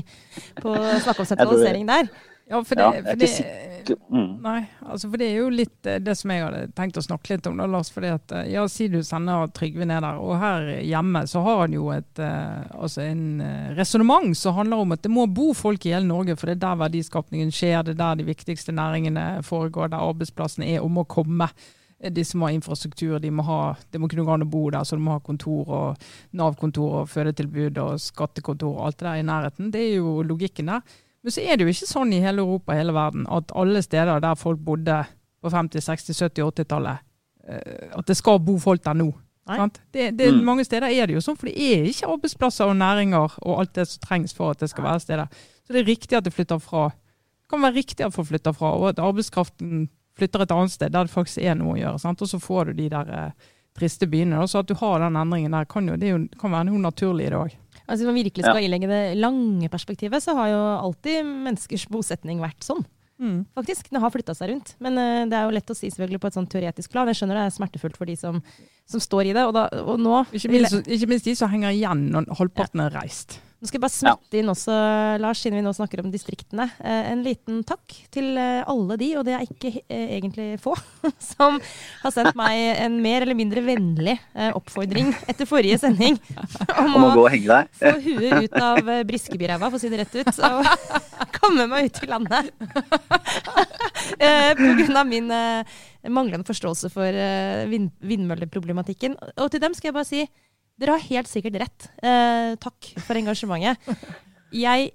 på å snakke om sentralisering der. Ja, for det, for det, mm. nei, altså for det er jo litt eh, det som jeg hadde tenkt å snakke litt om. da, Lars, fordi at, eh, ja, Si du sender Trygve ned der, og her hjemme så har han jo et, altså en resonnement som handler om at det må bo folk i hele Norge, for det er der verdiskapningen skjer, det er der de viktigste næringene foregår, der arbeidsplassene er og må komme de som har infrastruktur, de må, ha, det må kunne gå an å bo der, så de må ha kontor og Nav-kontor og fødetilbud og skattekontor og alt det der i nærheten. Det er jo logikken der. Men så er det jo ikke sånn i hele Europa og hele verden at alle steder der folk bodde på 50-, 60-, 70-, 80-tallet, at det skal bo folk der nå. Det, det, mm. Mange steder er det jo sånn, for det er ikke arbeidsplasser og næringer og alt det som trengs for at det skal være steder. Så det er riktig at det flytter fra. Det kan være riktig at folk flytter fra, og at arbeidskraften flytter et annet sted der det faktisk er noe å gjøre. Sant? Og så får du de der eh, triste byene. Så at du har den endringen der, kan jo, det jo, kan være noe naturlig i det òg. Altså, hvis man virkelig skal ja. ilegge det lange perspektivet, så har jo alltid menneskers bosetning vært sånn. Mm. Faktisk. Den har flytta seg rundt. Men uh, det er jo lett å si selvfølgelig på et sånn teoretisk plan. Jeg skjønner det er smertefullt for de som, som står i det. Og, da, og nå ikke minst, ikke minst, de som henger igjen når halvparten er reist. Nå skal jeg bare smette inn også, Lars, siden vi nå snakker om distriktene. Eh, en liten takk til eh, alle de, og det er ikke eh, egentlig få, (laughs) som har sendt meg en mer eller mindre vennlig oppfordring etter forrige sending (laughs) om, om å, deg. få huet ut av Briskebyræva, for å si det rett ut, og (laughs) komme meg ut til landet. På grunn av min manglende forståelse for vind vindmølleproblematikken. Og til dem skal jeg bare si dere har helt sikkert rett. Eh, takk for engasjementet. Jeg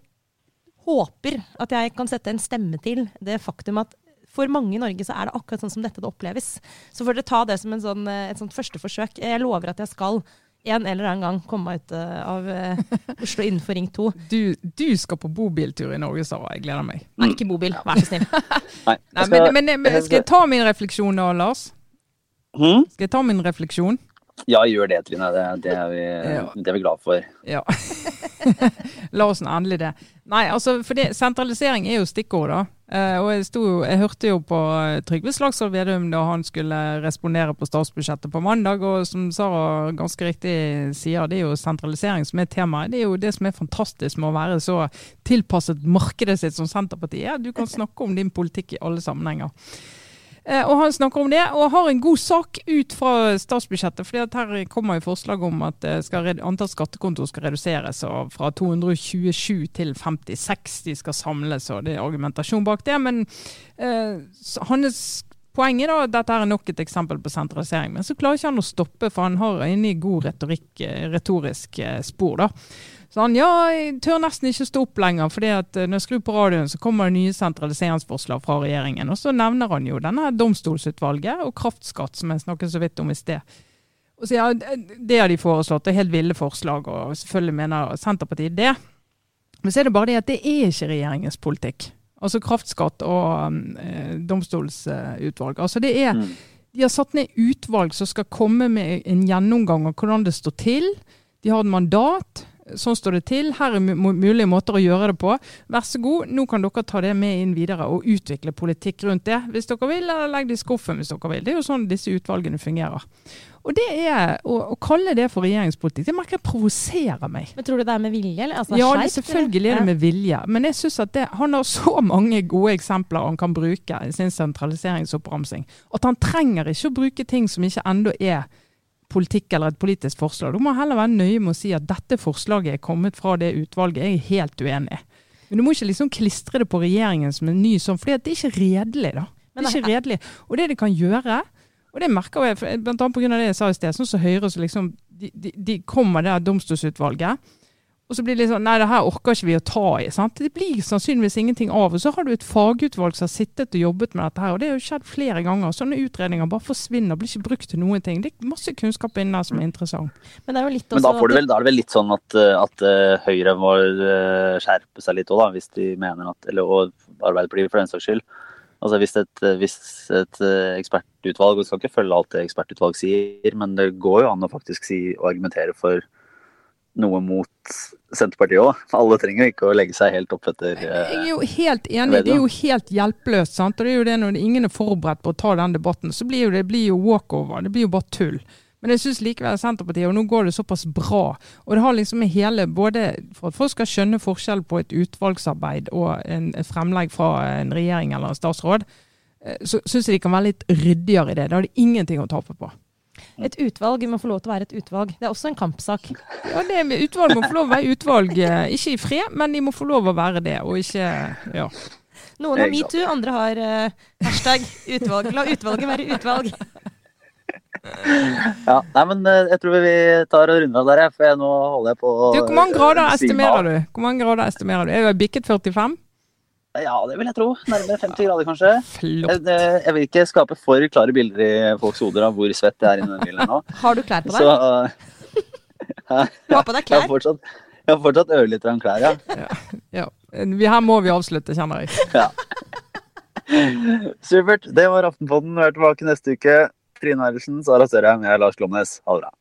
håper at jeg kan sette en stemme til det faktum at for mange i Norge så er det akkurat sånn som dette det oppleves. Så får dere ta det som en sånn, eh, et sånt første forsøk. Jeg lover at jeg skal en eller annen gang komme meg ut uh, av uh, Oslo innenfor Ring 2. Du, du, skal på bobiltur i Norge, Sara. Jeg gleder meg. Nei, ikke bobil. Vær så snill. (laughs) Nei, skal, men, men, men, skal jeg ta min refleksjon da, Lars? Hmm? Skal jeg ta min refleksjon? Ja, gjør det, Trine. Det, det, er, vi, ja. det er vi glad for. Ja. (laughs) La oss endelig det. Nei, altså, for det, sentralisering er jo stikkord, da. Uh, og jeg, stod, jeg, hørte jo på Trygve Slagsvold Vedum da han skulle respondere på statsbudsjettet på mandag, og som Sara ganske riktig sier, det er jo sentralisering som er temaet. Det er jo det som er fantastisk med å være så tilpasset markedet sitt som Senterpartiet. Du kan snakke om din politikk i alle sammenhenger. Eh, og Han snakker om det, og har en god sak ut fra statsbudsjettet. fordi at Her kommer jo forslag om at eh, skal, antall skattekontor skal reduseres fra 227 til 56. De skal samles, og det er argumentasjon bak det. Men eh, hans poeng er da at dette er nok et eksempel på sentralisering. Men så klarer ikke han å stoppe, for han har inne god retorikk, eh, retorisk spor. da. Så han ja, jeg tør nesten ikke stå opp lenger, at eh, når jeg skrur på radioen, så kommer det nye sentraliseringsforslag fra regjeringen. Og så nevner han jo denne domstolsutvalget og kraftskatt, som jeg snakket så vidt om i sted. Og så ja, Det har de foreslått, det er helt ville forslag, og selvfølgelig mener Senterpartiet det. Men så er det bare det at det er ikke regjeringens politikk. Altså kraftskatt og eh, domstolsutvalg. Altså det er, mm. De har satt ned utvalg som skal komme med en gjennomgang av hvordan det står til. De har et mandat. Sånn står det til. Her er mulige måter å gjøre det på. Vær så god, nå kan dere ta det med inn videre og utvikle politikk rundt det hvis dere vil, eller legg det i skuffen hvis dere vil. Det er jo sånn disse utvalgene fungerer. Og det er, å, å kalle det for regjeringspolitikk, det merker jeg provoserer meg. Men Tror du det er med vilje? Eller? Altså, ja, det, selvfølgelig er det med vilje. Men jeg synes at det, han har så mange gode eksempler han kan bruke i sin sentraliseringsoppramsing, at han trenger ikke å bruke ting som ikke ennå er politikk eller et politisk forslag. Du må heller være nøye med å si at dette forslaget er kommet fra det utvalget. Jeg er helt uenig. Men du må ikke liksom klistre det på regjeringen som en ny sånn, for det er ikke redelig. da. Det er ikke redelig. Og det de kan gjøre, og det merker jeg bl.a. pga. det jeg sa i sted, sånn som Høyre så liksom, de, de, de kommer det domstolsutvalget og så blir det litt sånn Nei, det her orker ikke vi å ta i. sant? Det blir sannsynligvis ingenting av. Og så har du et fagutvalg som har sittet og jobbet med dette her. Og det har jo skjedd flere ganger. Sånne utredninger bare forsvinner, blir ikke brukt til noen ting. Det er masse kunnskap inne der som er interessant. Men, det er jo litt Men da, det vel, da, er det vel litt sånn at, eh, at uh, Høyre må uh, skjerpe seg litt òg, da. Hvis de mener at Eller og Arbeiderpartiet for den saks skyld. Altså hvis et, hvis et ekspertutvalg og skal ikke følge alt det ekspertutvalg sier, men det går jo an å faktisk si og argumentere for noe mot Senterpartiet òg. Alle trenger ikke å legge seg helt opp etter Jeg er jo helt enig, det er jo helt hjelpeløst. sant? Og det er jo det Når ingen er forberedt på å ta den debatten, så blir jo det blir jo walkover. Det blir jo bare tull. Men jeg syns likevel Senterpartiet, og nå går det såpass bra. Og det har liksom hele, både for at folk skal skjønne forskjell på et utvalgsarbeid og en, et fremlegg fra en regjering eller en statsråd, eh, så syns jeg de kan være litt ryddigere i det. Da har de ingenting å tape på. Et utvalg må få lov til å være et utvalg. Det er også en kampsak. Ja, det med Utvalg må få lov til å være utvalg, eh, ikke i fred, men de må få lov til å være det, og ikke ja. Noen har metoo, andre har uh, hashtag utvalg. La utvalget være utvalg. (laughs) Ja, nei, men eh, jeg tror vi tar og runder av der, for nå holder jeg på å Hvor mange grader estimerer du? Hvor mange grader estimerer du? Er du bikket 45? Ja, det vil jeg tro. Nærmere 50 grader, kanskje. Jeg, jeg, vil ikke skape for klare bilder i folks hoder av hvor svett jeg er i denne bilen nå. (laughs) Har du klær på deg? Så, (laughs) du har på deg klær? Jeg har fortsatt, jeg har fortsatt ørlite klær, ja. ja. ja. Her må vi avslutte, kjenner jeg. (laughs) Ja. Supert. Det var Aftenpodden. Vi er tilbake neste uke. Trine Eilertsen, Sara Sørheim, jeg er Lars Glomnes. Ha det bra.